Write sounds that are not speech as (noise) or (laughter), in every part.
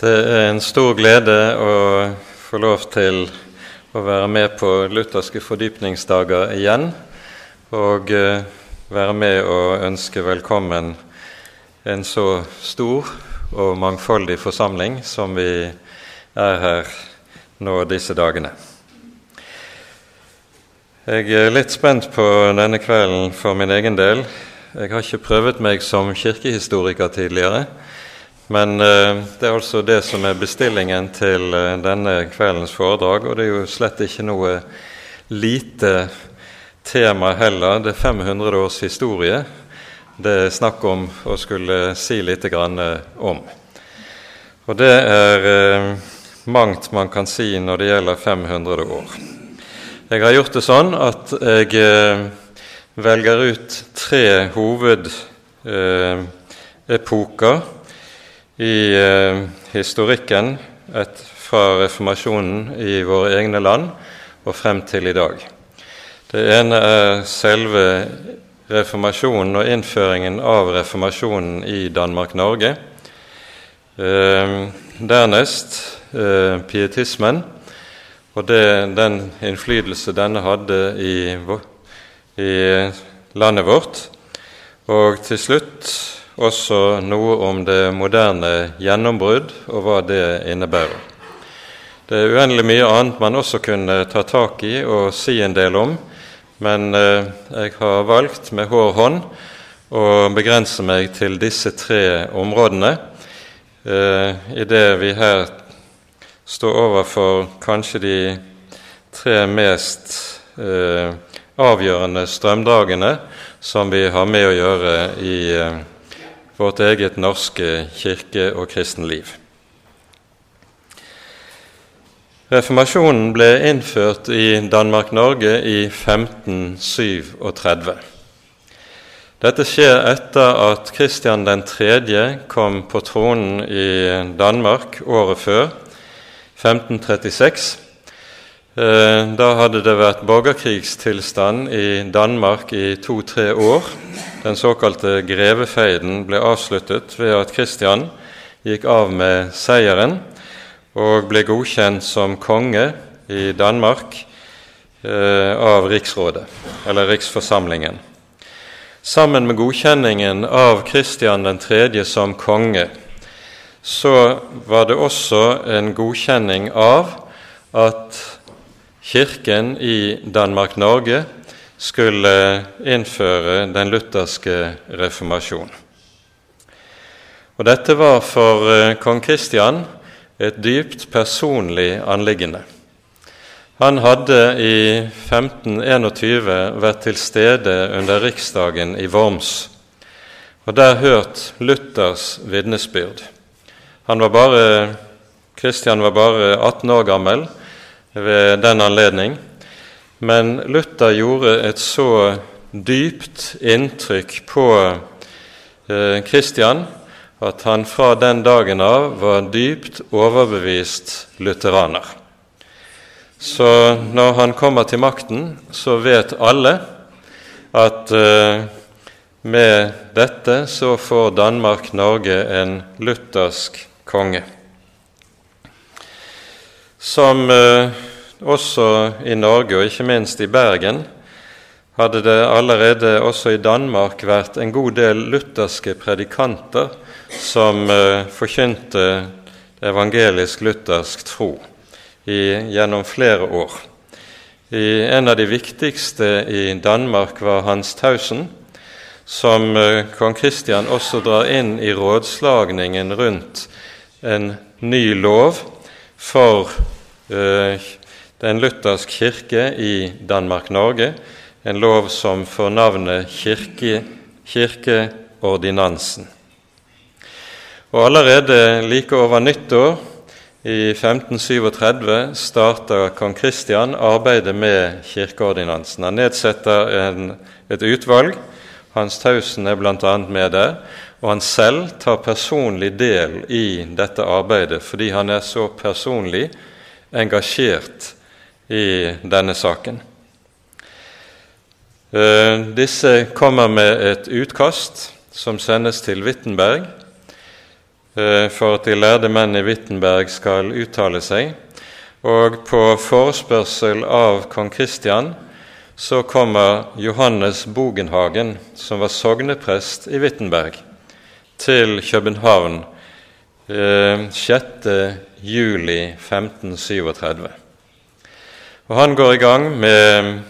Det er en stor glede å få lov til å være med på lutherske fordypningsdager igjen. Og eh, være med og ønske velkommen en så stor og mangfoldig forsamling som vi er her nå disse dagene. Jeg er litt spent på denne kvelden for min egen del. Jeg har ikke prøvet meg som kirkehistoriker tidligere. Men eh, det er altså det som er bestillingen til eh, denne kveldens foredrag. Og det er jo slett ikke noe lite tema heller. Det er 500 års historie det er snakk om å skulle si litt om. Og det er eh, mangt man kan si når det gjelder 500 år. Jeg har gjort det sånn at jeg velger ut tre hovedepoker i eh, historikken et, fra reformasjonen i våre egne land og frem til i dag. Det ene er selve reformasjonen og innføringen av reformasjonen i Danmark-Norge. Eh, dernest eh, pietismen og det, den innflytelse denne hadde i, i landet vårt. Og til slutt også noe om det moderne gjennombrudd og hva det innebærer. Det er uendelig mye annet man også kunne ta tak i og si en del om, men eh, jeg har valgt med hård hånd å begrense meg til disse tre områdene eh, i det vi her står overfor kanskje de tre mest eh, avgjørende strømdragene som vi har med å gjøre i vårt eget norske kirke- og kristenliv. Reformasjonen ble innført i Danmark-Norge i 1537. Dette skjer etter at Kristian 3. kom på tronen i Danmark året før, 1536. Eh, da hadde det vært borgerkrigstilstand i Danmark i to-tre år. Den såkalte grevefeiden ble avsluttet ved at Kristian gikk av med seieren og ble godkjent som konge i Danmark eh, av Riksrådet, eller Riksforsamlingen. Sammen med godkjenningen av Kristian 3. som konge så var det også en godkjenning av at Kirken i Danmark-Norge skulle innføre den lutherske reformasjon. Og Dette var for eh, kong Kristian et dypt personlig anliggende. Han hadde i 1521 vært til stede under riksdagen i Worms og der hørt Luthers vitnesbyrd. Kristian var bare 18 år gammel ved den anledning. Men Luther gjorde et så dypt inntrykk på Kristian eh, at han fra den dagen av var dypt overbevist lutheraner. Så når han kommer til makten, så vet alle at eh, med dette så får Danmark-Norge en luthersk konge som eh, også i Norge, og ikke minst i Bergen, hadde det allerede også i Danmark vært en god del lutherske predikanter som eh, forkynte evangelisk-luthersk tro i, gjennom flere år. I, en av de viktigste i Danmark var Hans Tausen, som eh, kong Kristian også drar inn i rådslagningen rundt en ny lov for eh, den luthersk kirke i Danmark-Norge, en lov som får navnet kirke, kirkeordinansen. Og Allerede like over nyttår i 1537 starter kong Kristian arbeidet med kirkeordinansen. Han nedsetter en, et utvalg. Hans Tausen er bl.a. med der. Og han selv tar personlig del i dette arbeidet fordi han er så personlig engasjert i denne saken. Eh, disse kommer med et utkast som sendes til Wittenberg. eh, for at de lærde menn i Wittenberg skal uttale seg. Og på forespørsel av kong Kristian så kommer Johannes Bogenhagen, som var sogneprest i Wittenberg, til København 6. Eh, juli 1537. Og Han går i gang med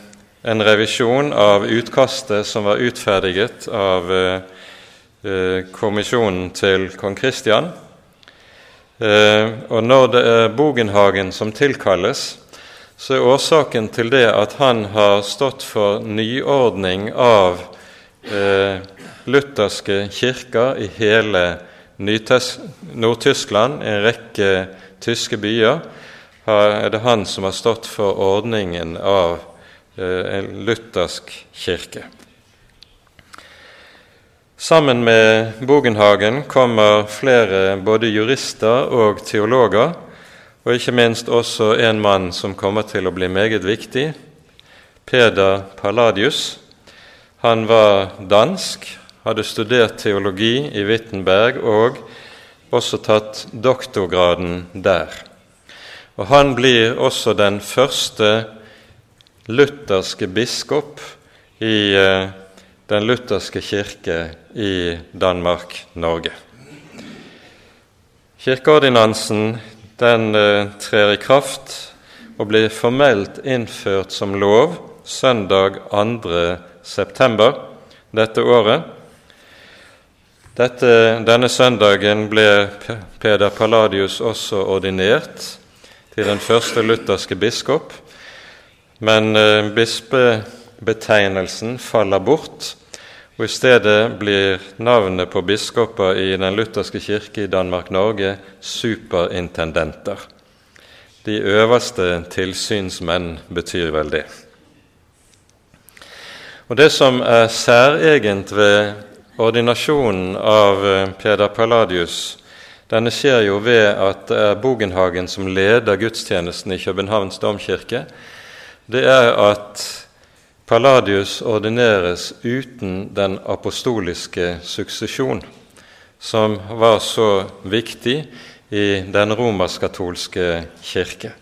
en revisjon av utkastet som var utferdiget av eh, eh, kommisjonen til kong Kristian. Eh, og når det er Bogenhagen som tilkalles, så er årsaken til det at han har stått for nyordning av eh, lutherske kirker i hele Nord-Tyskland, en rekke tyske byer er det han som har stått for ordningen av eh, en luthersk kirke. Sammen med Bogenhagen kommer flere både jurister og teologer, og ikke minst også en mann som kommer til å bli meget viktig, Peder Palladius. Han var dansk, hadde studert teologi i Wittenberg og også tatt doktorgraden der. Og han blir også den første lutherske biskop i eh, den lutherske kirke i Danmark-Norge. Kirkeordinansen den eh, trer i kraft og blir formelt innført som lov søndag 2. september dette året. Dette, denne søndagen ble Peder Palladius også ordinert til den første lutherske biskop, men eh, bispebetegnelsen faller bort, og i stedet blir navnet på biskoper i Den lutherske kirke i Danmark-Norge superintendenter. De øverste tilsynsmenn betyr vel det. Og Det som er særegent ved ordinasjonen av eh, Peder Palladius denne skjer jo ved at det er Bogenhagen som leder gudstjenesten i Københavns domkirke. Det er at Palladius ordineres uten den apostoliske suksesjon, som var så viktig i den romersk-katolske kirke.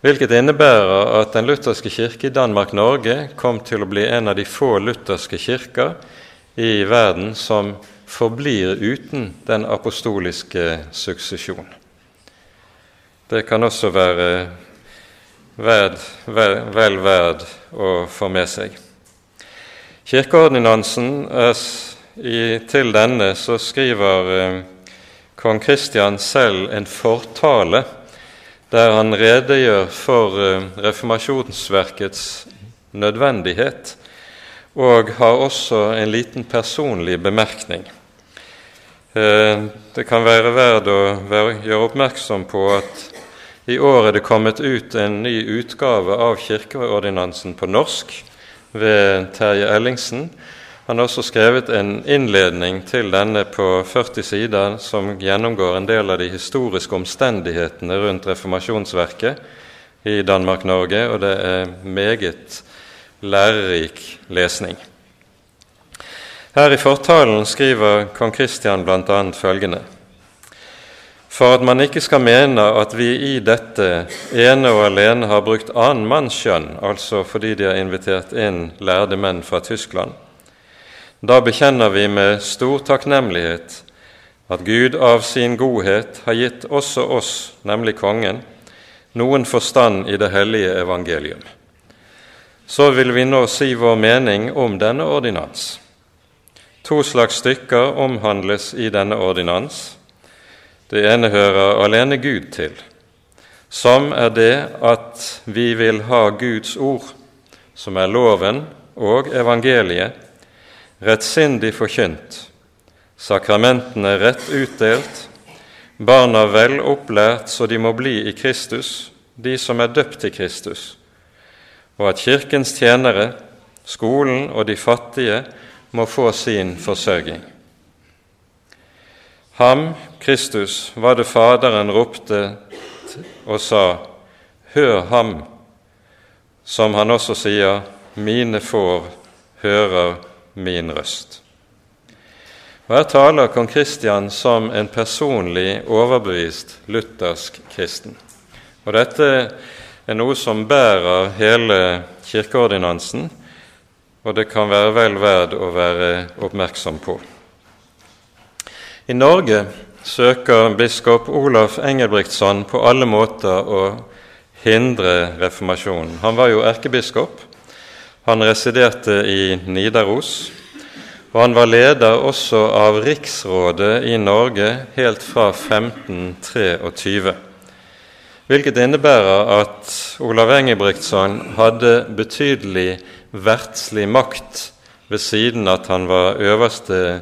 Hvilket innebærer at Den lutherske kirke i Danmark-Norge kom til å bli en av de få lutherske kirker i verden som forblir uten den apostoliske suksesjon. Det kan også være verd, vel, vel verd å få med seg. Kirkeordinansen til denne så skriver eh, kong Kristian selv en fortale der han redegjør for eh, reformasjonsverkets nødvendighet, og har også en liten personlig bemerkning. Eh, det kan være verdt å gjøre oppmerksom på at i år er det kommet ut en ny utgave av kirkeordinansen på norsk ved Terje Ellingsen. Han har også skrevet en innledning til denne på 40 sider som gjennomgår en del av de historiske omstendighetene rundt reformasjonsverket i Danmark-Norge, og det er meget lærerik lesning. Her i fortalen skriver kong Kristian bl.a. følgende.: For at man ikke skal mene at vi i dette ene og alene har brukt annen manns skjønn, altså fordi de har invitert inn lærde menn fra Tyskland, da bekjenner vi med stor takknemlighet at Gud av sin godhet har gitt også oss, nemlig kongen, noen forstand i det hellige evangelium. Så vil vi nå si vår mening om denne ordinans. To slags stykker omhandles i denne ordinans. Det ene hører alene Gud til, som er det at vi vil ha Guds ord, som er loven og evangeliet, rettsindig forkynt, sakramentene rett utdelt, barna vel opplært så de må bli i Kristus, de som er døpt til Kristus, og at Kirkens tjenere, skolen og de fattige må få sin forsørging. Ham, Kristus, var det Faderen ropte og sa:" Hør ham, som han også sier:" Mine får hører min røst. Og Her taler kong Kristian som en personlig overbevist luthersk kristen. Og Dette er noe som bærer hele kirkeordinansen, og det kan være vel verd å være oppmerksom på. I Norge søker biskop Olaf Engelbrektsson på alle måter å hindre reformasjonen. Han var jo erkebiskop. Han residerte i Nidaros. Og han var leder også av riksrådet i Norge helt fra 1523. Hvilket innebærer at Olav Engelbrektsson hadde betydelig verdslig makt ved siden at han var øverste,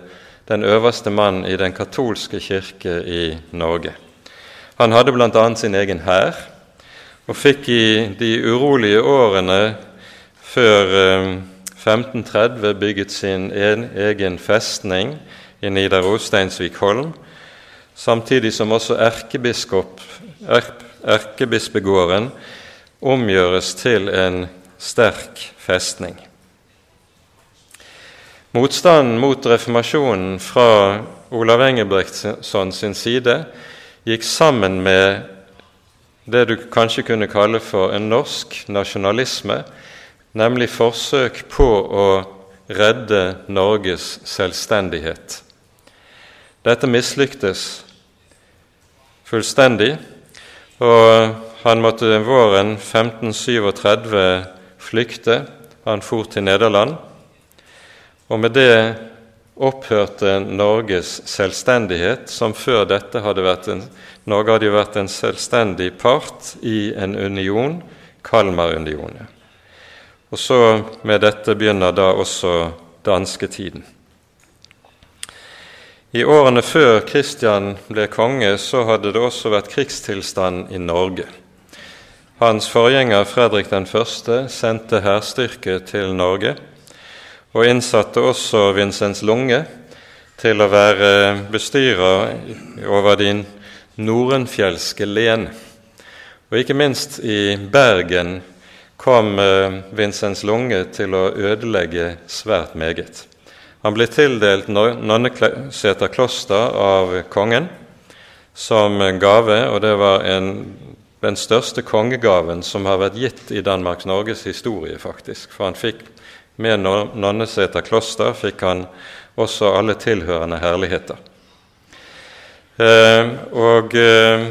den øverste mann i den katolske kirke i Norge. Han hadde bl.a. sin egen hær, og fikk i de urolige årene før 1530 eh, bygget sin egen festning i Nidaros, Steinsvikholm, samtidig som også erkebispegården omgjøres til en sterk festning. Motstanden mot reformasjonen fra Olav Engelbrektsson sin side gikk sammen med det du kanskje kunne kalle for en norsk nasjonalisme, nemlig forsøk på å redde Norges selvstendighet. Dette mislyktes fullstendig, og han måtte våren 1537 flykte. Han for til Nederland, og med det opphørte Norges selvstendighet, som før dette hadde vært en, Norge hadde vært en selvstendig part i en union, Kalmarunionen. Og så med dette begynner da også dansketiden. I årene før Kristian ble konge, så hadde det også vært krigstilstand i Norge. Hans forgjenger Fredrik 1. sendte hærstyrke til Norge og innsatte også Vincents Lunge til å være bestyrer over de nordenfjelske len. Og ikke minst i Bergen kom Vincents Lunge til å ødelegge svært meget. Han ble tildelt Nonneseter kloster av kongen som gave, og det var en, den største kongegaven som har vært gitt i Danmarks-Norges historie, faktisk. For han fikk med Nonneseter kloster fikk han også alle tilhørende herligheter. Eh, og eh,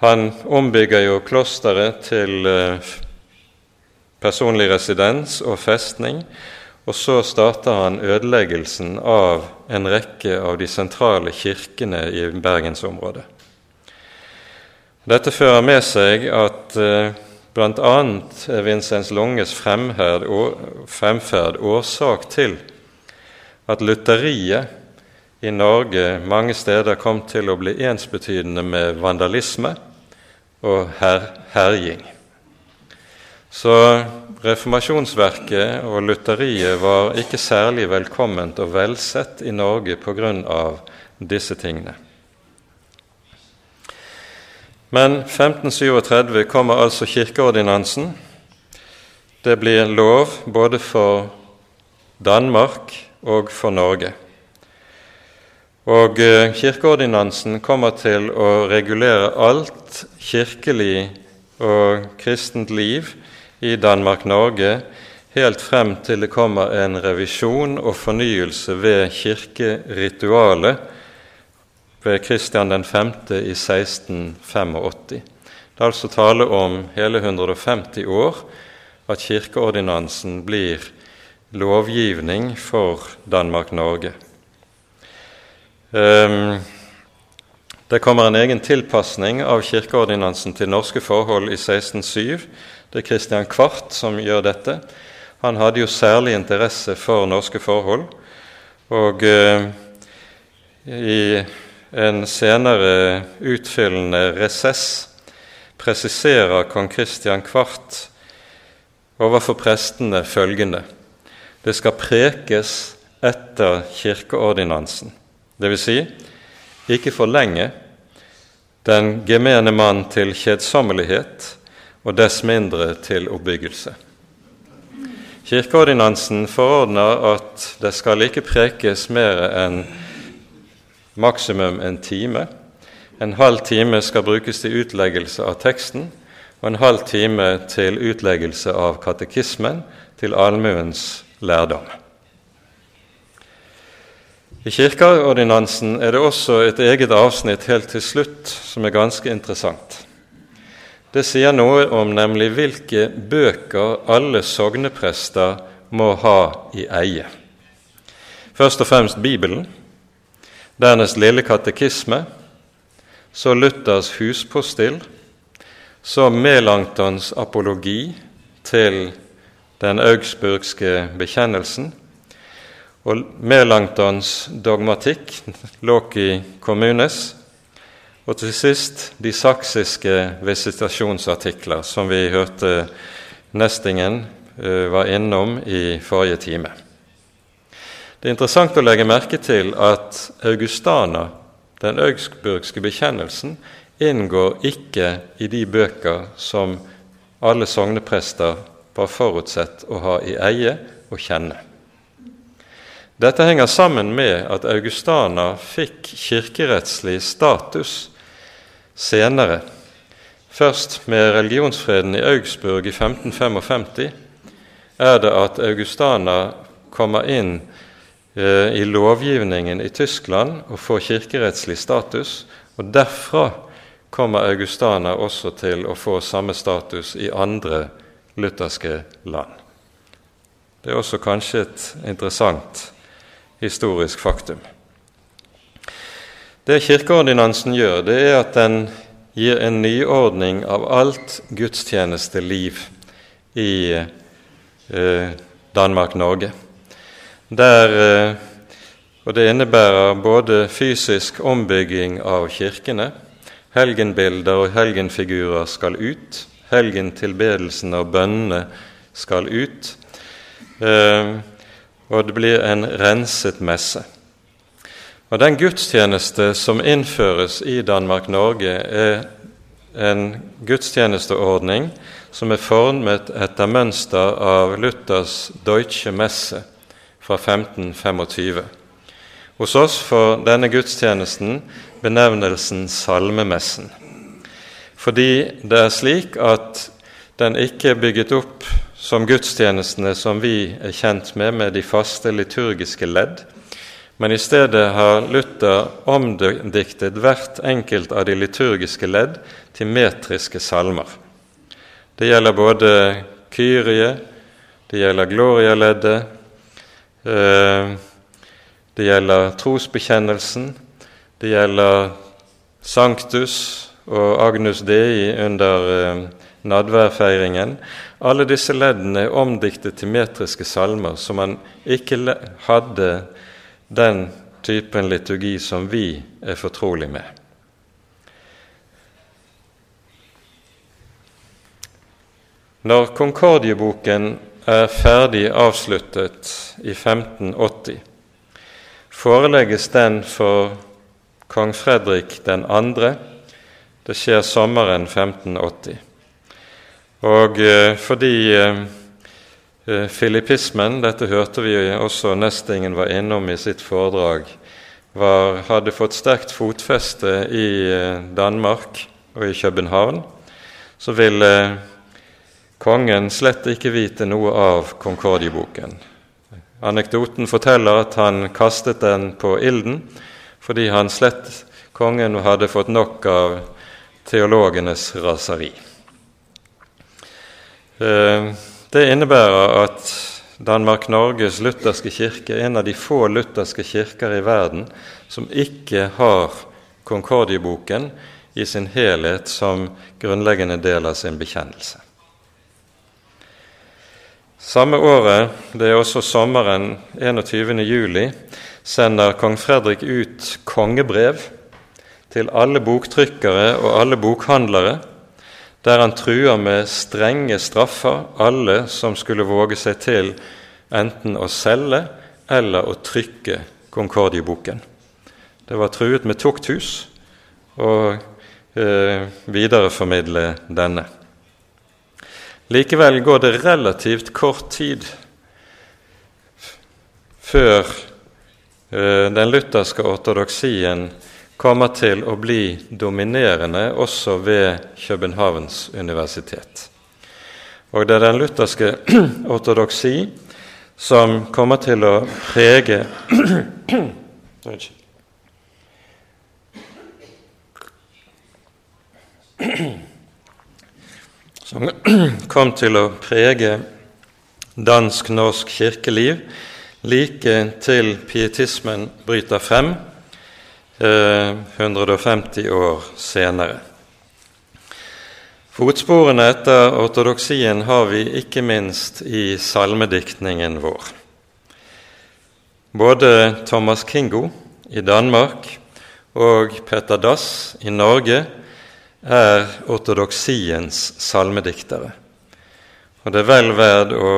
han ombygger jo klosteret til eh, personlig residens og festning. Og så starter han ødeleggelsen av en rekke av de sentrale kirkene i bergensområdet. Dette fører med seg at eh, bl.a. er Vincens Longes fremferd årsak til at lutteriet i Norge mange steder kom til å bli ensbetydende med vandalisme og her, herjing. Så reformasjonsverket og lutteriet var ikke særlig velkomment og velsett i Norge pga. disse tingene. Men 1537 kommer altså kirkeordinansen. Det blir lov både for Danmark og for Norge. Og eh, kirkeordinansen kommer til å regulere alt kirkelig og kristent liv i Danmark-Norge helt frem til det kommer en revisjon og fornyelse ved kirkeritualet ved Kristian 5. i 1685. Det er altså tale om hele 150 år at kirkeordinansen blir lovgivning for Danmark-Norge. Um, det kommer en egen tilpasning av kirkeordinansen til norske forhold i 1607 det er Christian Kvart som gjør dette. Han hadde jo særlig interesse for norske forhold. Og eh, i en senere utfyllende resess presiserer kong Christian Kvart overfor prestene følgende Det skal prekes etter kirkeordinansen, Det vil Si, ikke forlenge den gemene mann til kjedsommelighet og dess mindre til oppbyggelse. Kirkeordinansen forordner at det skal ikke prekes mer enn maksimum en time. En halv time skal brukes til utleggelse av teksten, og en halv time til utleggelse av katekismen, til allmuens lærdom. I kirkeordinansen er det også et eget avsnitt helt til slutt som er ganske interessant. Det sier noe om nemlig hvilke bøker alle sogneprester må ha i eie. Først og fremst Bibelen, dernest Lille katekisme, så Luthers huspostill, så Melanktons apologi til den augsburgske bekjennelsen, og Melanktons dogmatikk, Loki kommunes, og til sist de saksiske visitasjonsartikler, som vi hørte Nestingen eh, var innom i forrige time. Det er interessant å legge merke til at Augustana, den augsburgske bekjennelsen, inngår ikke i de bøker som alle sogneprester var forutsett å ha i eie og kjenne. Dette henger sammen med at Augustana fikk kirkerettslig status senere. Først med religionsfreden i Augsburg i 1555 er det at Augustana kommer inn eh, i lovgivningen i Tyskland og får kirkerettslig status. Og derfra kommer Augustana også til å få samme status i andre lutherske land. Det er også kanskje et interessant historisk faktum. Det kirkeordinansen gjør, det er at den gir en nyordning av alt gudstjenesteliv i eh, Danmark-Norge. Eh, Og det innebærer både fysisk ombygging av kirkene, helgenbilder og helgenfigurer skal ut, helgentilbedelsen og bønnene skal ut, eh, og det blir en renset messe. Og Den gudstjeneste som innføres i Danmark-Norge, er en gudstjenesteordning som er formet etter mønster av Luthers Deutsche Messe fra 1525. Hos oss får denne gudstjenesten benevnelsen Salmemessen, fordi det er slik at den ikke er bygget opp som gudstjenestene som vi er kjent med, med de faste liturgiske ledd, men i stedet har Luther omdiktet hvert enkelt av de liturgiske ledd til metriske salmer. Det gjelder både Kyrie, det gjelder Gloria-leddet, eh, det gjelder trosbekjennelsen, det gjelder Sanctus og Agnus Dei under eh, nadværfeiringen. Alle disse leddene er omdiktet til metriske salmer så man ikke hadde den typen liturgi som vi er fortrolig med. Når Konkordieboken er ferdig avsluttet i 1580, forelegges den for kong Fredrik 2. Det skjer sommeren 1580. Og eh, fordi eh, Eh, filippismen, dette hørte vi også Nestingen var innom i sitt foredrag, var, hadde fått sterkt fotfeste i Danmark og i København, så ville kongen slett ikke vite noe av Konkordieboken. Anekdoten forteller at han kastet den på ilden fordi han slett kongen hadde fått nok av teologenes raseri. Eh, det innebærer at Danmark-Norges lutherske kirke er en av de få lutherske kirker i verden som ikke har Konkordieboken i sin helhet som grunnleggende del av sin bekjennelse. Samme året, det er også sommeren 21. juli, sender kong Fredrik ut kongebrev til alle boktrykkere og alle bokhandlere der han truer med strenge straffer alle som skulle våge seg til enten å selge eller å trykke Konkordieboken. Det var truet med tukthus og eh, videreformidle denne. Likevel går det relativt kort tid før eh, den lutherske ortodoksien kommer til å bli dominerende også ved Københavns universitet. Og det er den lutherske (clears throat) ortodoksi som kommer til å prege (clears throat) (clears throat) Som kom til å prege dansk-norsk kirkeliv like til pietismen bryter frem 150 eh, år senere. Fotsporene etter ortodoksien har vi ikke minst i salmediktningen vår. Både Thomas Kingo i Danmark og Petter Dass i Norge er ortodoksiens salmediktere. Og det er vel verd å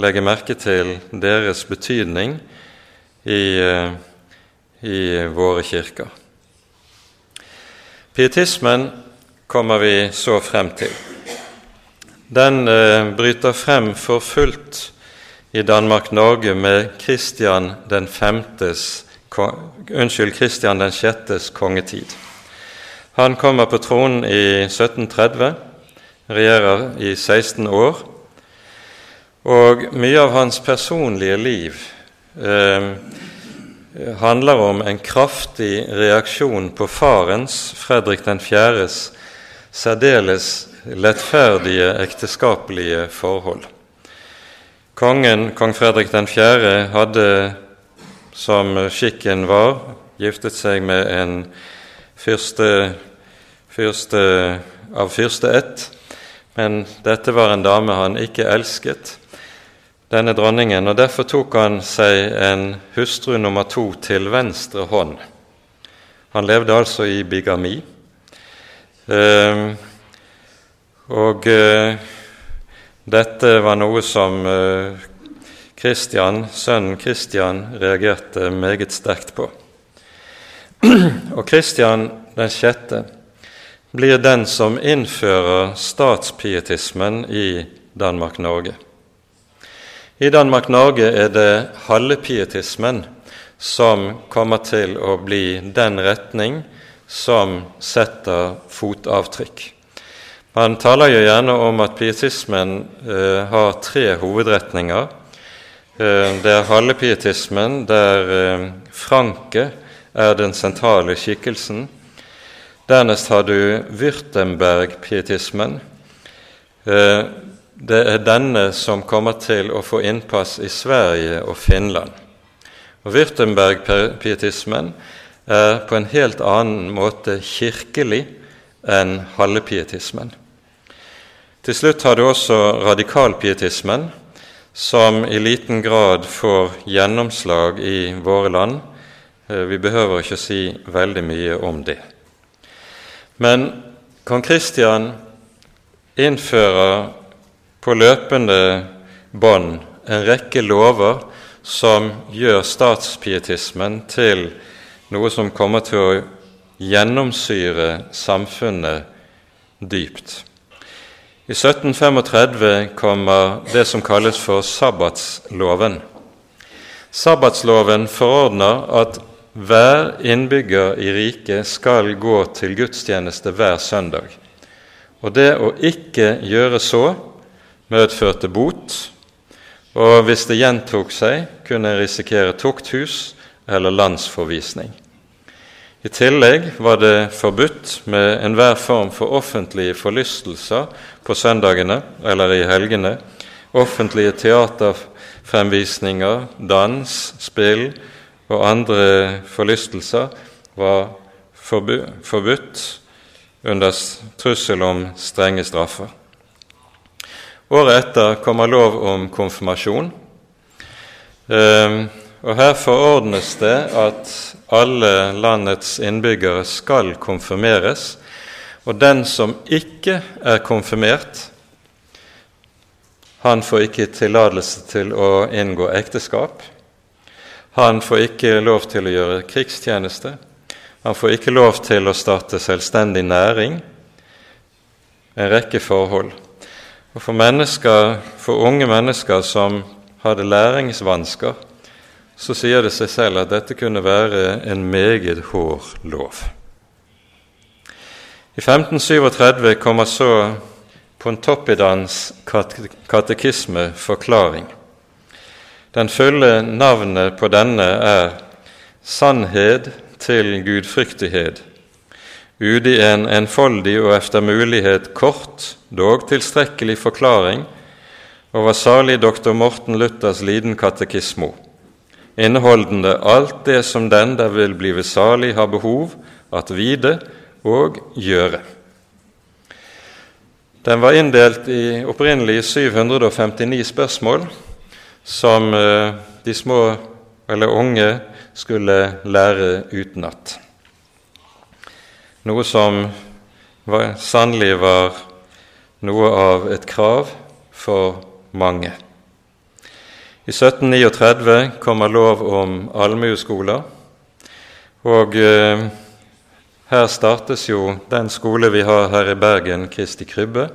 legge merke til deres betydning i eh, i våre kirker. Pietismen kommer vi så frem til. Den eh, bryter frem for fullt i Danmark-Norge med Kristian den femtes, unnskyld, Kristian den sjettes kongetid. Han kommer på tronen i 1730, regjerer i 16 år, og mye av hans personlige liv eh, handler om en kraftig reaksjon på farens, Fredrik 4.s, særdeles lettferdige ekteskapelige forhold. Kongen, kong Fredrik 4., hadde, som skikken var, giftet seg med en fyrste, fyrste av fyrsteett, men dette var en dame han ikke elsket denne dronningen, og derfor tok han seg en hustru nummer to til venstre hånd. Han levde altså i bigami. Eh, og eh, dette var noe som eh, Christian, sønnen Kristian reagerte meget sterkt på. (clears throat) Og Kristian den sjette blir den som innfører statspietismen i Danmark-Norge. I Danmark-Norge er det halvpietismen som kommer til å bli den retning som setter fotavtrykk. Man taler jo gjerne om at pietismen eh, har tre hovedretninger. Eh, det er halvpietismen, der eh, Franke er den sentrale skikkelsen. Dernest har du Würtemberg-pietismen. Eh, det er denne som kommer til å få innpass i Sverige og Finland. Og Würtemberg-pietismen er på en helt annen måte kirkelig enn halvpietismen. Til slutt har du også radikalpietismen, som i liten grad får gjennomslag i våre land. Eh, vi behøver ikke si veldig mye om det. Men kong Kristian innfører på løpende bånd en rekke lover som gjør statspietismen til noe som kommer til å gjennomsyre samfunnet dypt. I 1735 kommer det som kalles for sabbatsloven. Sabbatsloven forordner at hver innbygger i riket skal gå til gudstjeneste hver søndag. Og det å ikke gjøre så medførte bot, og hvis det gjentok seg, kunne en risikere tukthus eller landsforvisning. I tillegg var det forbudt med enhver form for offentlige forlystelser på søndagene eller i helgene, offentlige teaterfremvisninger, dans, spill og andre forlystelser var forbudt under trussel om strenge straffer. Året etter kommer lov om konfirmasjon. Ehm, og Her forordnes det at alle landets innbyggere skal konfirmeres. Og den som ikke er konfirmert, han får ikke tillatelse til å inngå ekteskap. Han får ikke lov til å gjøre krigstjeneste. Han får ikke lov til å starte selvstendig næring. En rekke forhold. Og for, for unge mennesker som hadde læringsvansker, så sier det seg selv at dette kunne være en meget hård lov. I 1537 kommer så Pontoppidans katekisme forklaring. Den fulle navnet på denne er Sannhet til gudfryktighet, udi en enfoldig og efter mulighet kort, dog tilstrekkelig forklaring over salig doktor Morten Luthers liden katekismo, inneholdende alt det som den der vil blive salig, har behov at vide og gjøre. Den var inndelt i opprinnelig 759 spørsmål som eh, de små eller unge skulle lære utenat. Noe som var, sannelig var noe av et krav for mange. I 1739 kommer lov om allmueskoler, og eh, her startes jo den skole vi har her i Bergen, Kristi Krybbe,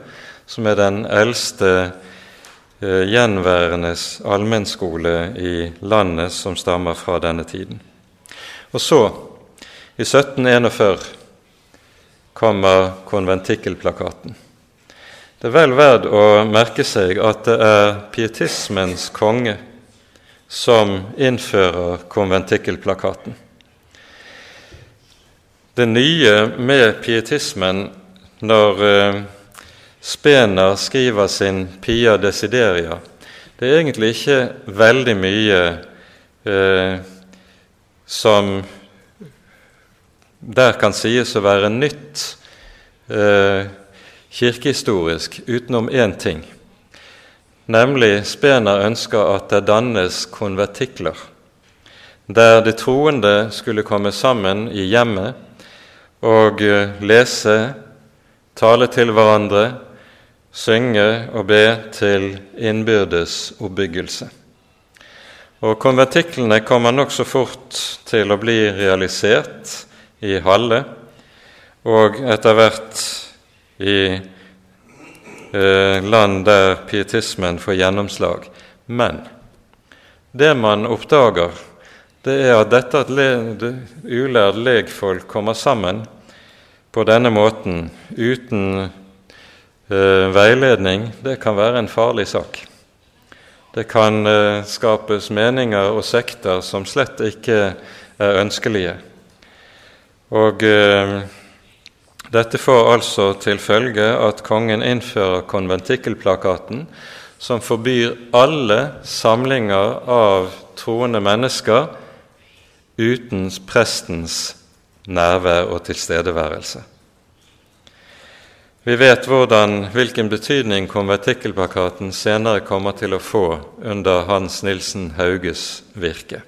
som er den eldste eh, gjenværende allmennskole i landet som stammer fra denne tiden. Og så, i 1741, kommer konventikkelplakaten. Det er vel verd å merke seg at det er pietismens konge som innfører konventikkelplakaten. Det nye med pietismen når eh, Spener skriver sin Pia Desideria, det er egentlig ikke veldig mye eh, som der kan sies å være nytt eh, kirkehistorisk utenom én ting. Nemlig Spener ønsker at det dannes konvertikler, der de troende skulle komme sammen i hjemmet og eh, lese, tale til hverandre, synge og be til innbyrdes oppbyggelse. Og konvertiklene kommer nokså fort til å bli realisert i Halle, og etter hvert i eh, land der pietismen får gjennomslag. Men det man oppdager, det er at dette at ulærd legfolk kommer sammen på denne måten uten eh, veiledning, det kan være en farlig sak. Det kan eh, skapes meninger og sekter som slett ikke er ønskelige. Og eh, dette får altså til følge at kongen innfører konventikkelplakaten, som forbyr alle samlinger av troende mennesker uten prestens nærvær og tilstedeværelse. Vi vet hvordan, hvilken betydning konventikkelplakaten senere kommer til å få under Hans Nilsen Hauges virke.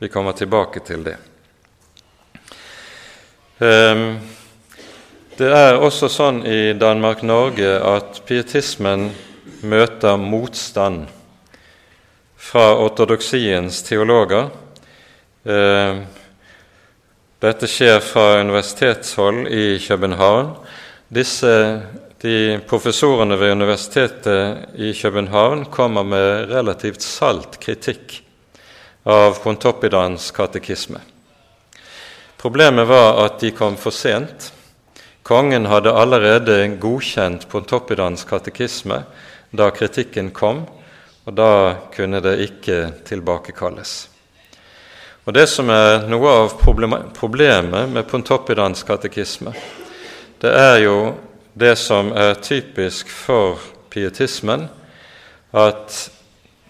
Vi kommer tilbake til det. Ehm, det er også sånn i Danmark-Norge at pietismen møter motstand fra ortodoksiens teologer. Ehm, dette skjer fra universitetshold i København. Disse, de Professorene ved Universitetet i København kommer med relativt salt kritikk av Pontoppidans katekisme. Problemet var at de kom for sent. Kongen hadde allerede godkjent Pontoppidans katekisme da kritikken kom, og da kunne det ikke tilbakekalles. Og Det som er noe av problemet med Pontoppidans katekisme, det er jo det som er typisk for pietismen, at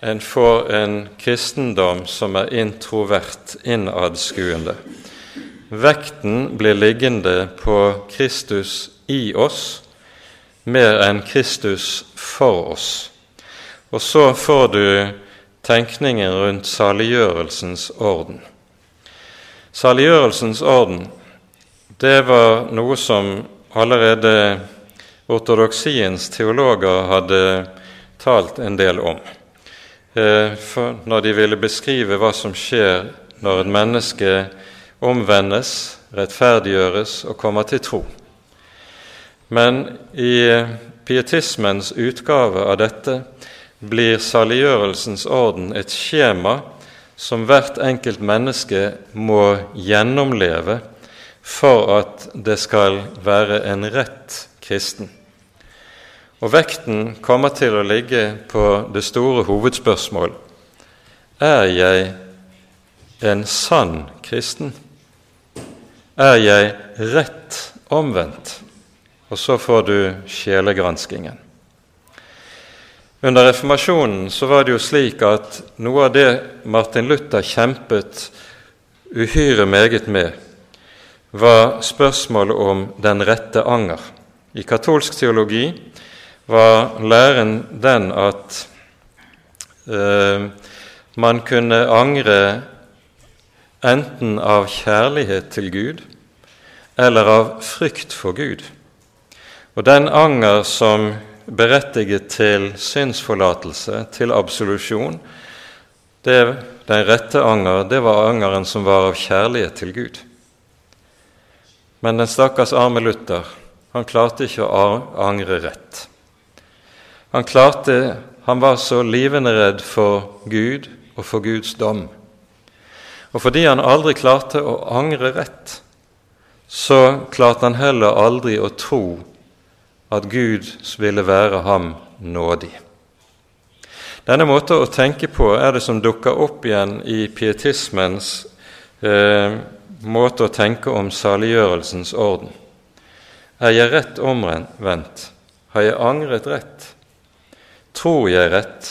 en får en kristendom som er introvert, innadskuende. Vekten blir liggende på Kristus i oss mer enn Kristus for oss. Og så får du tenkningen rundt saliggjørelsens orden. Saliggjørelsens orden, det var noe som allerede ortodoksiens teologer hadde talt en del om. Eh, for når de ville beskrive hva som skjer når et menneske omvendes, rettferdiggjøres og kommer til tro. Men i pietismens utgave av dette blir saliggjørelsens orden et skjema som hvert enkelt menneske må gjennomleve for at det skal være en rett kristen. Og vekten kommer til å ligge på det store hovedspørsmål er jeg en sann kristen? Er jeg rett omvendt? Og så får du sjelegranskingen. Under reformasjonen så var det jo slik at noe av det Martin Luther kjempet uhyre meget med, var spørsmålet om den rette anger. I katolsk teologi var læren den at eh, man kunne angre enten av kjærlighet til Gud eller av frykt for Gud. Og den anger som berettiget til synsforlatelse, til absolusjon, det, den rette anger, det var angeren som var av kjærlighet til Gud. Men den stakkars arme Luther, han klarte ikke å angre rett. Han, klarte, han var så livende redd for Gud og for Guds dom. Og fordi han aldri klarte å angre rett, så klarte han heller aldri å tro at Gud ville være ham nådig. Denne måten å tenke på er det som dukker opp igjen i pietismens eh, måte å tenke om saliggjørelsens orden. Er jeg rett omvendt? Har jeg angret rett? Tror jeg rett?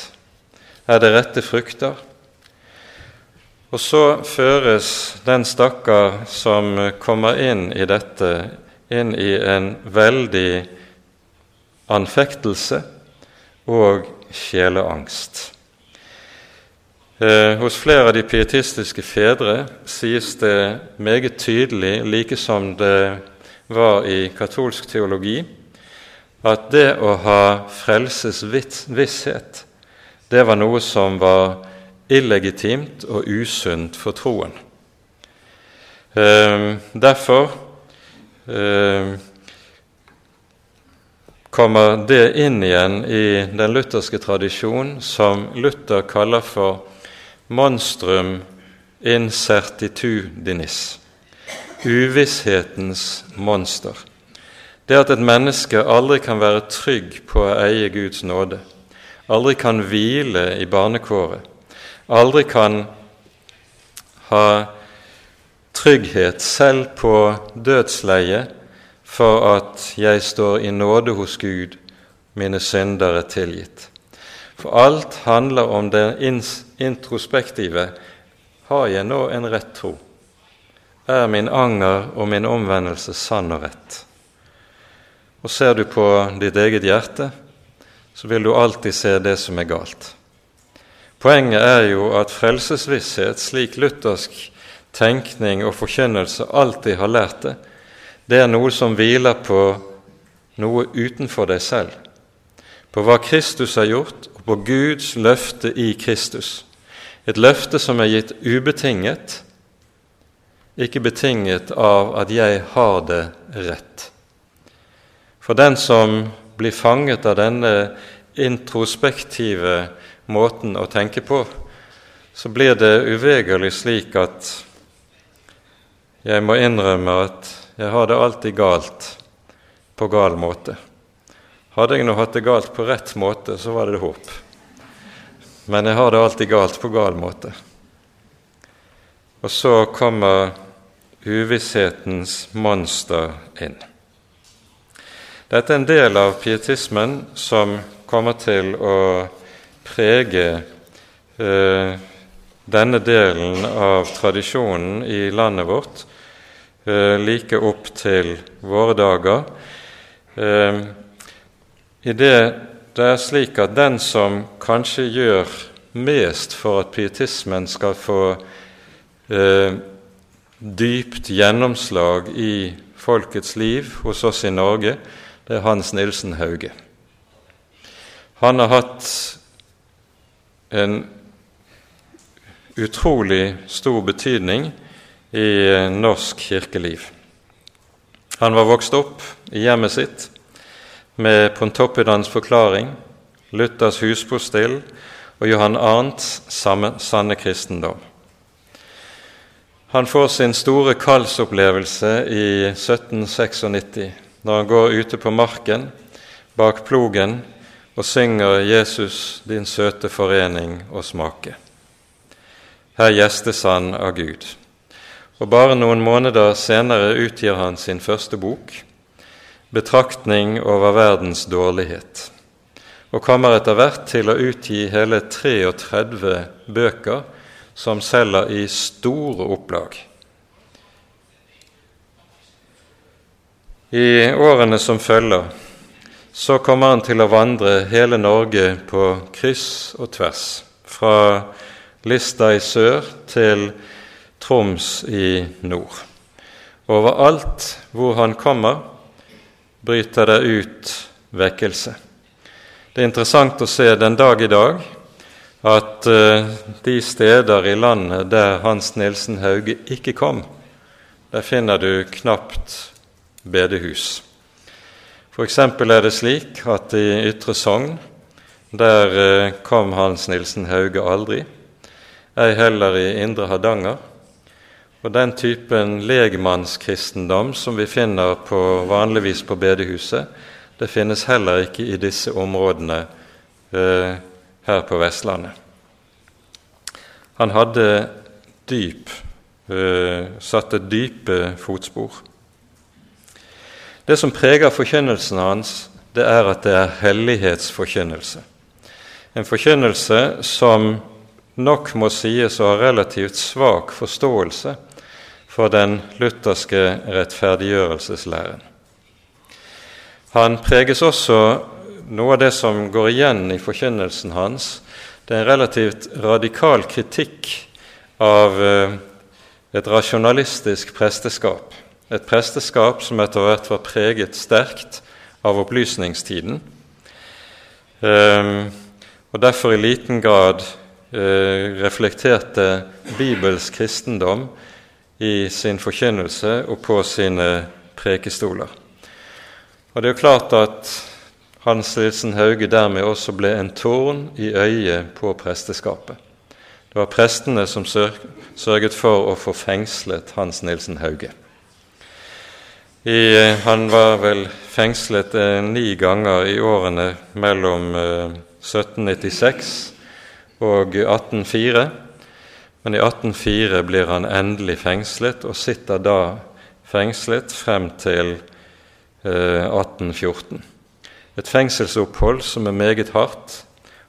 Er det rette frukter? Og så føres den stakkar som kommer inn i dette, inn i en veldig anfektelse og sjeleangst. Eh, hos flere av de pietistiske fedre sies det meget tydelig, like som det var i katolsk teologi, at det å ha frelsesvisshet, det var noe som var illegitimt og usunt for troen. Eh, derfor eh, kommer det inn igjen i den lutherske tradisjon som Luther kaller for monstrum incertitudinis, uvisshetens monster. Det at et menneske aldri kan være trygg på å eie Guds nåde, aldri kan hvile i barnekåret, aldri kan ha trygghet selv på dødsleiet for at jeg står i nåde hos Gud, mine synder er tilgitt. For alt handler om det introspektive. Har jeg nå en rett tro? Er min anger og min omvendelse sann og rett? Og ser du på ditt eget hjerte, så vil du alltid se det som er galt. Poenget er jo at frelsesvisshet, slik luthersk tenkning og forkynnelse alltid har lært det, det er noe som hviler på noe utenfor deg selv, på hva Kristus har gjort, og på Guds løfte i Kristus. Et løfte som er gitt ubetinget, ikke betinget av at jeg har det rett. For den som blir fanget av denne introspektive måten å tenke på, så blir det uvegerlig slik at jeg må innrømme at jeg har det alltid galt på gal måte. Hadde jeg nå hatt det galt på rett måte, så var det håp. Men jeg har det alltid galt på gal måte. Og så kommer uvisshetens monster inn. Dette er en del av pietismen som kommer til å prege eh, denne delen av tradisjonen i landet vårt eh, like opp til våre dager. Eh, I det det er slik at den som kanskje gjør mest for at pietismen skal få eh, dypt gjennomslag i folkets liv hos oss i Norge, det er Hans Nilsen Hauge. Han har hatt en utrolig stor betydning i norsk kirkeliv. Han var vokst opp i hjemmet sitt med Pontoppidans forklaring, Luthers huspostill og Johan Arnts sanne kristendom. Han får sin store kallsopplevelse i 1796, når han går ute på marken bak plogen og synger 'Jesus, din søte forening og smake'. Her gjestes han av Gud. Og bare noen måneder senere utgir han sin første bok, 'Betraktning over verdens dårlighet', og kommer etter hvert til å utgi hele 33 bøker som selger i store opplag. I årene som følger, så kommer han til å vandre hele Norge på kryss og tvers, fra Lista i sør til Troms i nord. Overalt hvor han kommer, bryter det ut vekkelse. Det er interessant å se den dag i dag at uh, de steder i landet der Hans Nilsen Hauge ikke kom, der finner du knapt bedehus. F.eks. er det slik at i Ytre Sogn, der uh, kom Hans Nilsen Hauge aldri ei heller i Indre Hardanger. Og den typen legmannskristendom som vi finner på, vanligvis på bedehuset, det finnes heller ikke i disse områdene eh, her på Vestlandet. Han hadde dyp, eh, satte dype fotspor. Det som preger forkynnelsen hans, det er at det er hellighetsforkynnelse. En forkynnelse som nok må sies å ha relativt svak forståelse for den lutherske rettferdiggjørelseslæren. Han preges også noe av det som går igjen i forkynnelsen hans. Det er en relativt radikal kritikk av eh, et rasjonalistisk presteskap. Et presteskap som etter hvert var preget sterkt av opplysningstiden, ehm, og derfor i liten grad Eh, reflekterte Bibels kristendom i sin forkynnelse og på sine prekestoler. Og Det er jo klart at Hans Nilsen Hauge dermed også ble en tårn i øyet på presteskapet. Det var prestene som sørget for å få fengslet Hans Nilsen Hauge. I, eh, han var vel fengslet eh, ni ganger i årene mellom eh, 1796 og 1804. Men i 1804 blir han endelig fengslet, og sitter da fengslet frem til eh, 1814. Et fengselsopphold som er meget hardt,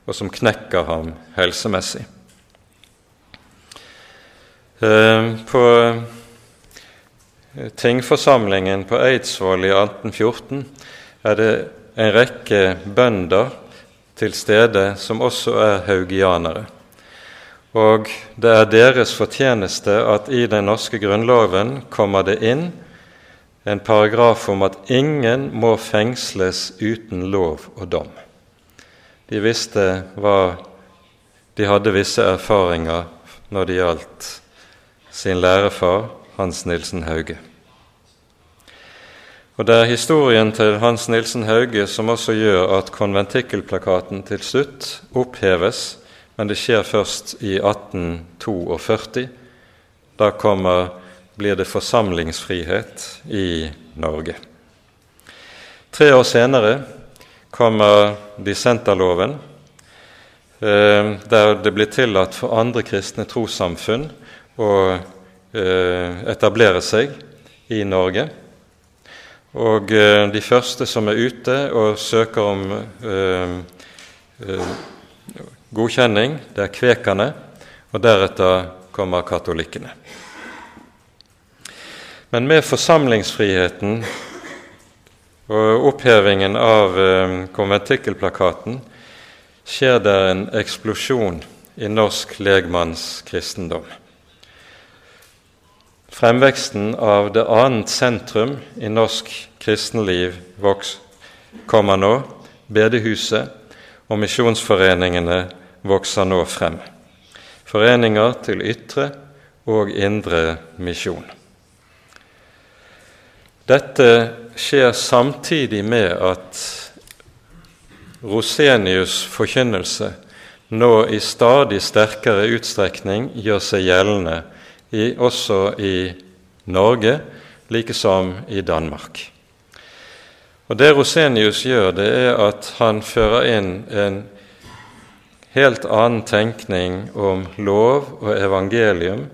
og som knekker ham helsemessig. Eh, på tingforsamlingen på Eidsvoll i 1814 er det en rekke bønder til stede som også er haugianere. Og det er deres fortjeneste at i den norske grunnloven kommer det inn en paragraf om at ingen må fengsles uten lov og dom. De visste hva De hadde visse erfaringer når det gjaldt sin lærefar Hans Nilsen Hauge. Og Det er historien til Hans Nilsen Hauge som også gjør at konventikkelplakaten til slutt oppheves, men det skjer først i 1842. Da kommer, blir det forsamlingsfrihet i Norge. Tre år senere kommer dissenterloven, eh, der det blir tillatt for andre kristne trossamfunn å etablere seg i Norge. Og eh, de første som er ute og søker om eh, eh, godkjenning, det er kvekerne, og deretter kommer katolikkene. Men med forsamlingsfriheten og opphevingen av eh, konventikkelplakaten skjer det en eksplosjon i norsk legmannskristendom. Fremveksten av det annet sentrum i norsk kristenliv kommer nå. Bedehuset og misjonsforeningene vokser nå frem. Foreninger til ytre og indre misjon. Dette skjer samtidig med at Rosenius' forkynnelse nå i stadig sterkere utstrekning gjør seg gjeldende i, også i Norge, like som i Danmark. Og Det Rosenius gjør, det er at han fører inn en helt annen tenkning om lov og evangelium,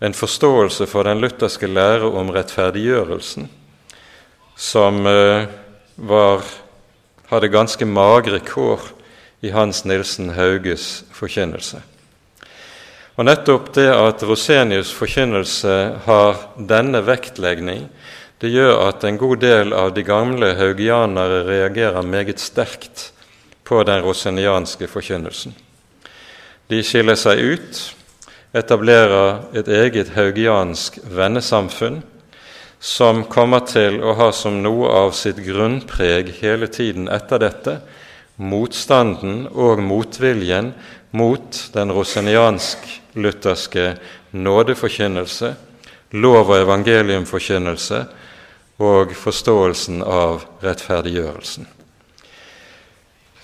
en forståelse for den lutherske lære om rettferdiggjørelsen, som eh, var, hadde ganske magre kår i Hans Nilsen Hauges forkynnelse. Og Nettopp det at Rosenius' forkynnelse har denne vektlegning, det gjør at en god del av de gamle haugianere reagerer meget sterkt på den rosenianske forkynnelsen. De skiller seg ut, etablerer et eget haugiansk vennesamfunn, som kommer til å ha som noe av sitt grunnpreg hele tiden etter dette motstanden og motviljen mot den roseniansk-lutherske nådeforkynnelse, lov- og evangeliumforkynnelse og forståelsen av rettferdiggjørelsen.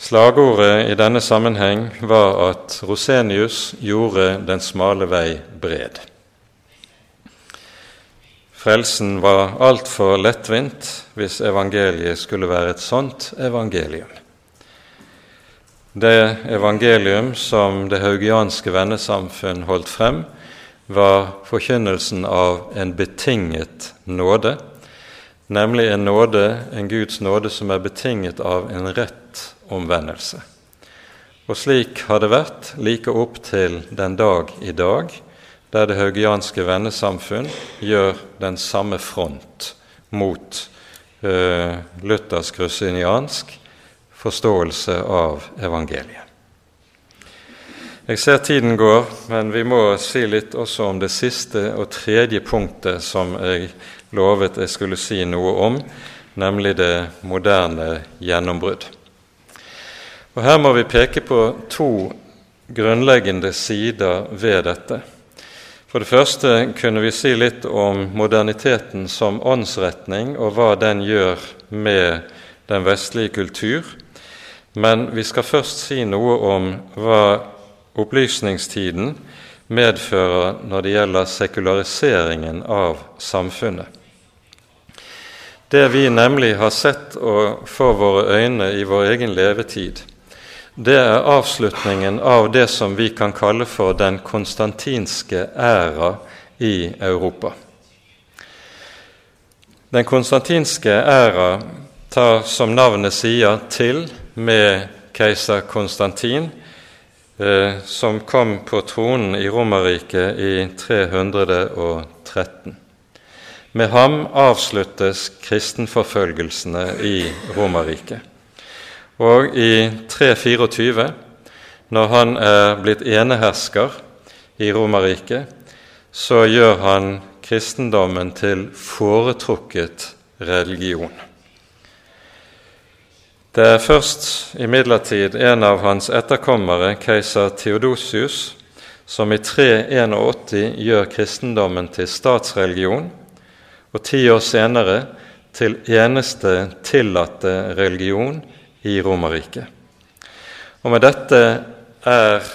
Slagordet i denne sammenheng var at Rosenius gjorde den smale vei bred. Frelsen var altfor lettvint hvis evangeliet skulle være et sånt evangelium. Det evangelium som det haugianske vennesamfunn holdt frem, var forkynnelsen av en betinget nåde, nemlig en nåde, en Guds nåde som er betinget av en rett omvendelse. Og slik har det vært like opp til den dag i dag, der det haugianske vennesamfunn gjør den samme front mot uh, luthersk russiniansk forståelse av evangeliet. Jeg ser tiden går, men vi må si litt også om det siste og tredje punktet som jeg lovet jeg skulle si noe om, nemlig det moderne gjennombrudd. Og Her må vi peke på to grunnleggende sider ved dette. For det første kunne vi si litt om moderniteten som åndsretning, og hva den gjør med den vestlige kultur, men vi skal først si noe om hva opplysningstiden medfører når det gjelder sekulariseringen av samfunnet. Det vi nemlig har sett og for våre øyne i vår egen levetid, det er avslutningen av det som vi kan kalle for den konstantinske æra i Europa. Den konstantinske æra tar, som navnet sier, til med keiser Konstantin, eh, som kom på tronen i Romerriket i 313. Med ham avsluttes kristenforfølgelsene i Romerriket. Og i 324, når han er blitt enehersker i Romerriket, så gjør han kristendommen til foretrukket religion. Det er først imidlertid en av hans etterkommere, keiser Theodosius, som i 381 gjør kristendommen til statsreligion, og ti år senere til eneste tillatte religion i Romerriket. Og med dette er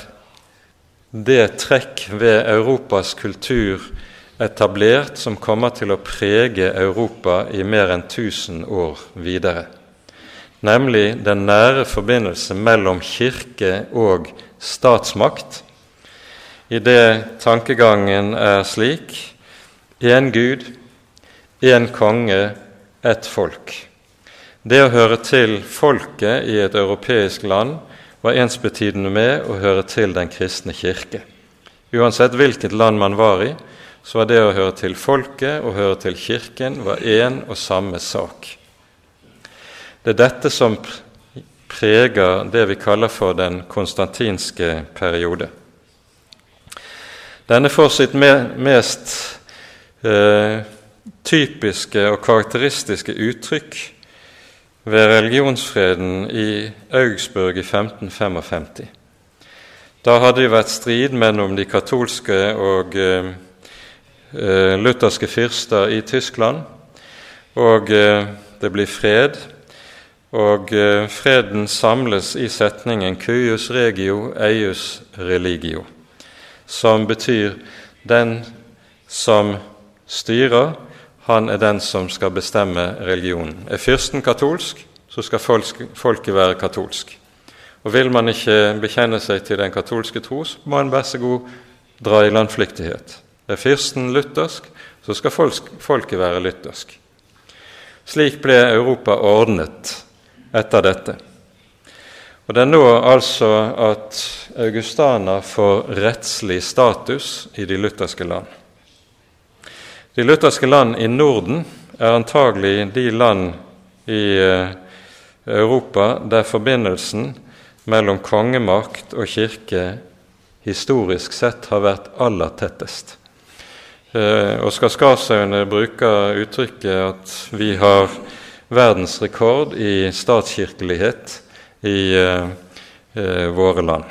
det trekk ved Europas kultur etablert som kommer til å prege Europa i mer enn 1000 år videre nemlig den nære forbindelse mellom kirke og statsmakt, i det tankegangen er slik én Gud, én konge, ett folk. Det å høre til folket i et europeisk land var ensbetydende med å høre til Den kristne kirke. Uansett hvilket land man var i, så var det å høre til folket og høre til Kirken var én og samme sak. Det er dette som preger det vi kaller for den konstantinske periode. Denne får sitt mest eh, typiske og karakteristiske uttrykk ved religionsfreden i Augsburg i 1555. Da hadde det vært strid mellom de katolske og eh, eh, lutherske fyrster i Tyskland, og eh, det blir fred og eh, freden samles i setningen 'cuius regio eius religio', som betyr den som styrer, han er den som skal bestemme religionen. Er fyrsten katolsk, så skal folket være katolsk. Og Vil man ikke bekjenne seg til den katolske tro, så må en vær så god dra i landflyktighet. Er fyrsten luthersk, så skal folket være luthersk. Slik ble Europa ordnet etter dette. Og Det er nå altså at Augustana får rettslig status i de lutherske land. De lutherske land i Norden er antagelig de land i eh, Europa der forbindelsen mellom kongemakt og kirke historisk sett har vært aller tettest. Eh, Oskar Skarshaugne bruker uttrykket at vi har verdensrekord i statskirkelighet i eh, eh, våre land.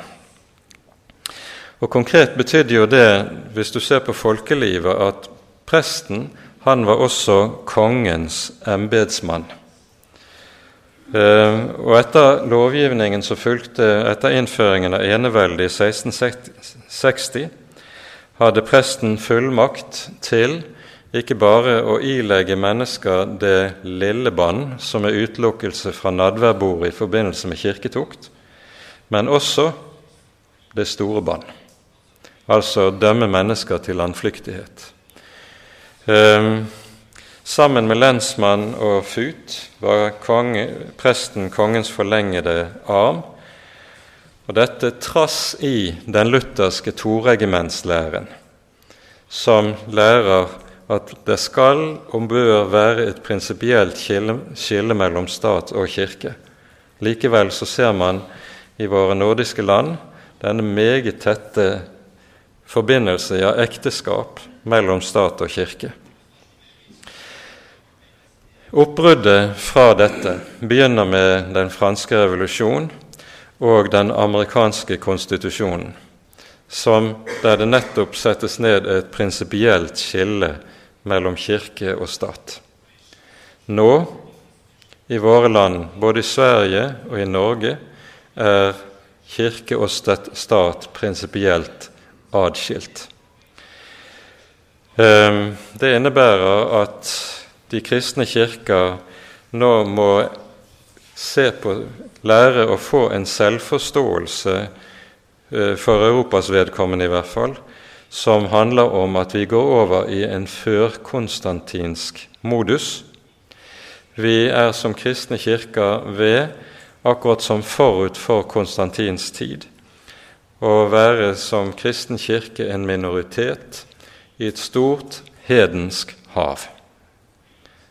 Og Konkret betydde jo det, hvis du ser på folkelivet, at presten han var også kongens embetsmann. Eh, og etter lovgivningen som fulgte etter innføringen av eneveldet i 1660, hadde presten fullmakt til ikke bare å ilegge mennesker det lille bann, som er utelukkelse fra nadværbordet i forbindelse med kirketukt, men også det store bann, altså dømme mennesker til landflyktighet. Um, Sammen med lensmann og fut var konge, presten kongens forlengede arm, og dette trass i den lutherske toregimentslæren, som lærer at det skal og bør være et prinsipielt skille, mellom stat og kirke. Likevel så ser man i våre nordiske land denne meget tette forbindelse, ja, ekteskap, mellom stat og kirke. Oppbruddet fra dette begynner med den franske revolusjon og den amerikanske konstitusjonen, som der det nettopp settes ned et prinsipielt skille mellom kirke og stat. Nå, i våre land, både i Sverige og i Norge, er kirke og stat prinsipielt adskilt. Ehm, det innebærer at de kristne kirker nå må se på, lære å få en selvforståelse, eh, for Europas vedkommende i hvert fall, som handler om at vi går over i en førkonstantinsk modus. Vi er som kristne kirker ved, akkurat som forut for Konstantins tid, å være som kristen kirke en minoritet i et stort hedensk hav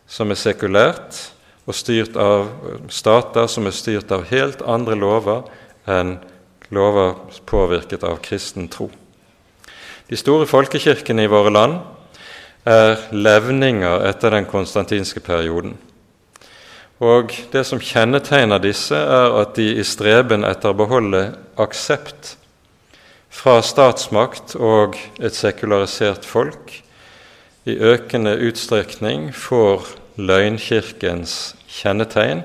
som er sekulært og styrt av stater som er styrt av helt andre lover enn lover påvirket av kristen tro. De store folkekirkene i våre land er levninger etter den konstantinske perioden. Og Det som kjennetegner disse, er at de i streben etter å beholde aksept fra statsmakt og et sekularisert folk i økende utstrekning får løgnkirkens kjennetegn,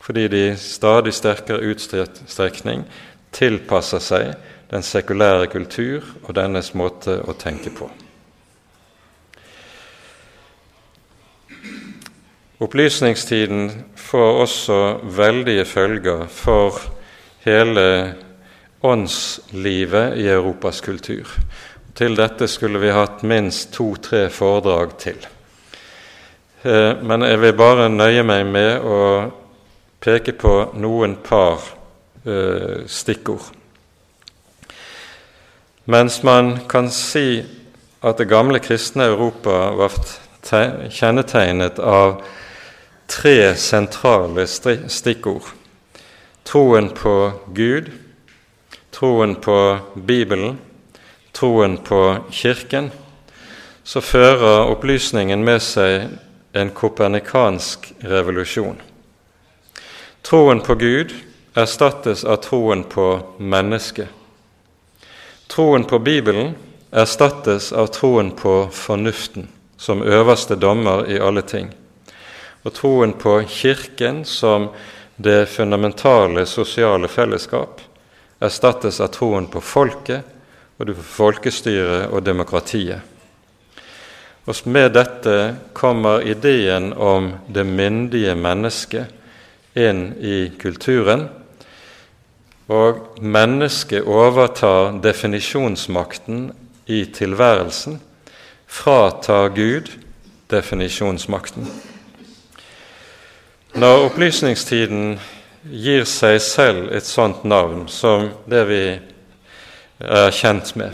fordi de i stadig sterkere utstrekning tilpasser seg den sekulære kultur og dennes måte å tenke på. Opplysningstiden får også veldige følger for hele åndslivet i Europas kultur. Til dette skulle vi hatt minst to-tre foredrag til. Eh, men jeg vil bare nøye meg med å peke på noen par eh, stikkord. Mens man kan si at det gamle kristne Europa var kjennetegnet av tre sentrale stikkord troen på Gud, troen på Bibelen troen på Kirken, så fører opplysningen med seg en kopernikansk revolusjon. Troen på Gud erstattes av troen på mennesket. Troen på Bibelen erstattes av troen på fornuften som øverste dommer i alle ting. Og troen på Kirken som det fundamentale sosiale fellesskap erstattes av troen på folket og folkestyret og demokratiet. Og med dette kommer ideen om det myndige mennesket inn i kulturen. Og mennesket overtar definisjonsmakten i tilværelsen, fratar Gud definisjonsmakten. Når opplysningstiden gir seg selv et sånt navn som det vi er kjent med,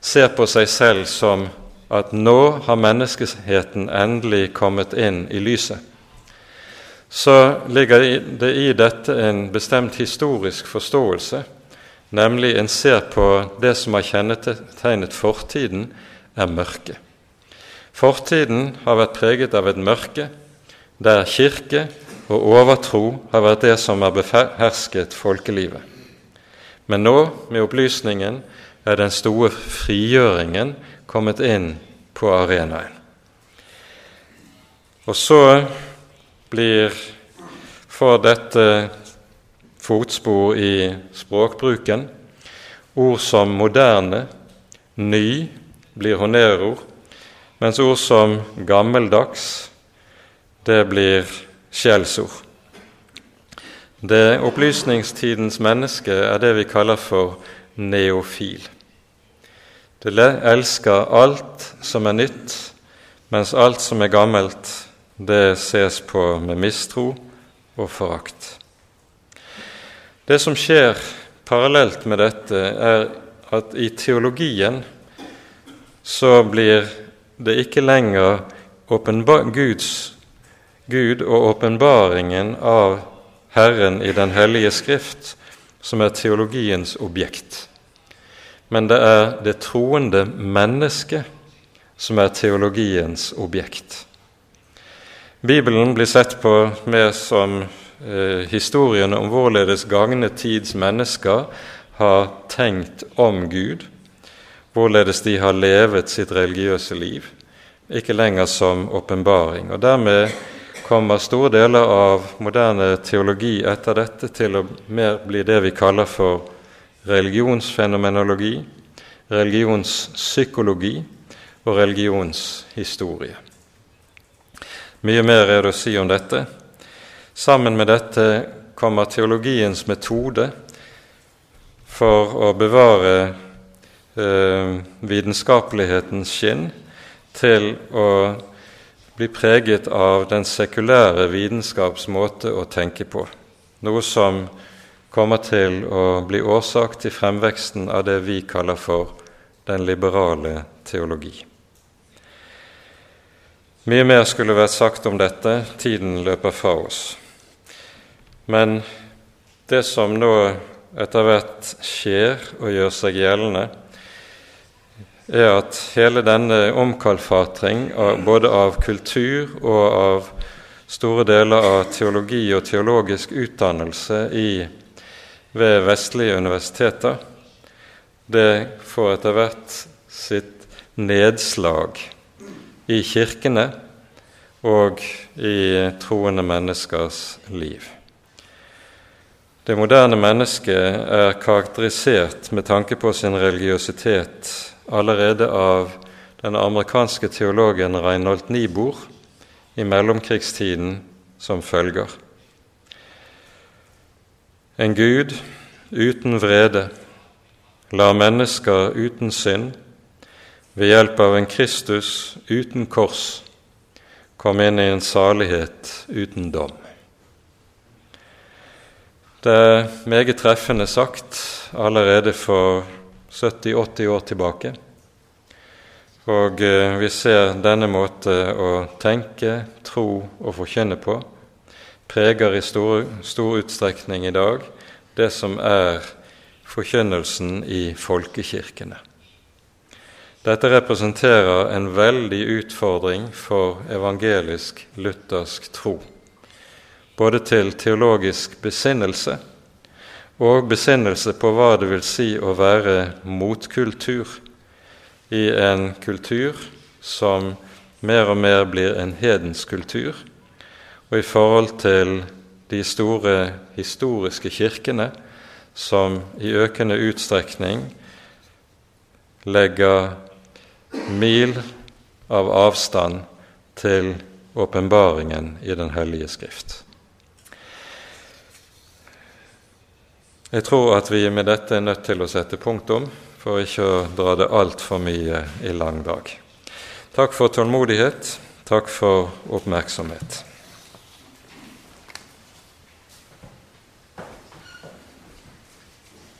ser på seg selv som at nå har menneskeheten endelig kommet inn i lyset, så ligger det i dette en bestemt historisk forståelse, nemlig en ser på det som har kjennetegnet fortiden, er mørke. Fortiden har vært preget av et mørke der kirke og overtro har vært det som har behersket folkelivet. Men nå, med opplysningen, er den store frigjøringen kommet inn på arenaen. Og så blir for dette fotspor i språkbruken. Ord som moderne, ny, blir honnørord, mens ord som gammeldags, det blir skjellsord. Det opplysningstidens menneske er det vi kaller for neofil. Det elsker alt som er nytt, mens alt som er gammelt, det ses på med mistro og forakt. Det som skjer parallelt med dette, er at i teologien så blir det ikke lenger Guds Gud og åpenbaringen av Herren i Den hellige Skrift som er teologiens objekt. Men det er det troende mennesket som er teologiens objekt. Bibelen blir sett på mer som eh, historien om hvorledes gagne tids mennesker har tenkt om Gud, hvorledes de har levet sitt religiøse liv, ikke lenger som åpenbaring. Og dermed kommer store deler av moderne teologi etter dette til å mer bli det vi kaller for religionsfenomenologi, religionspsykologi og religionshistorie. Mye mer er det å si om dette. Sammen med dette kommer teologiens metode for å bevare eh, vitenskapelighetens skinn til å bli preget av den sekulære vitenskaps måte å tenke på, noe som kommer til å bli årsak til fremveksten av det vi kaller for den liberale teologi. Mye mer skulle vært sagt om dette, tiden løper fra oss. Men det som nå etter hvert skjer og gjør seg gjeldende, er at hele denne omkalfatring både av kultur og av store deler av teologi og teologisk utdannelse i, ved vestlige universiteter, det får etter hvert sitt nedslag i kirkene og i troende menneskers liv. Det moderne mennesket er karakterisert med tanke på sin religiøsitet allerede av den amerikanske teologen Reinhold Niebuhr i mellomkrigstiden som følger. En Gud uten vrede lar mennesker uten synd ved hjelp av en Kristus uten kors kom inn i en salighet uten dom. Det er meget treffende sagt allerede for 70-80 år tilbake. Og eh, vi ser denne måte å tenke, tro og forkynne på preger i stor, stor utstrekning i dag det som er forkynnelsen i folkekirkene. Dette representerer en veldig utfordring for evangelisk luthersk tro, både til teologisk besinnelse og besinnelse på hva det vil si å være motkultur i en kultur som mer og mer blir en hedensk kultur, og i forhold til de store historiske kirkene som i økende utstrekning legger mil av avstand til åpenbaringen i Den hellige skrift. Jeg tror at vi med dette er nødt til å sette punktum for ikke å dra det altfor mye i lang dag. Takk for tålmodighet. Takk for oppmerksomhet.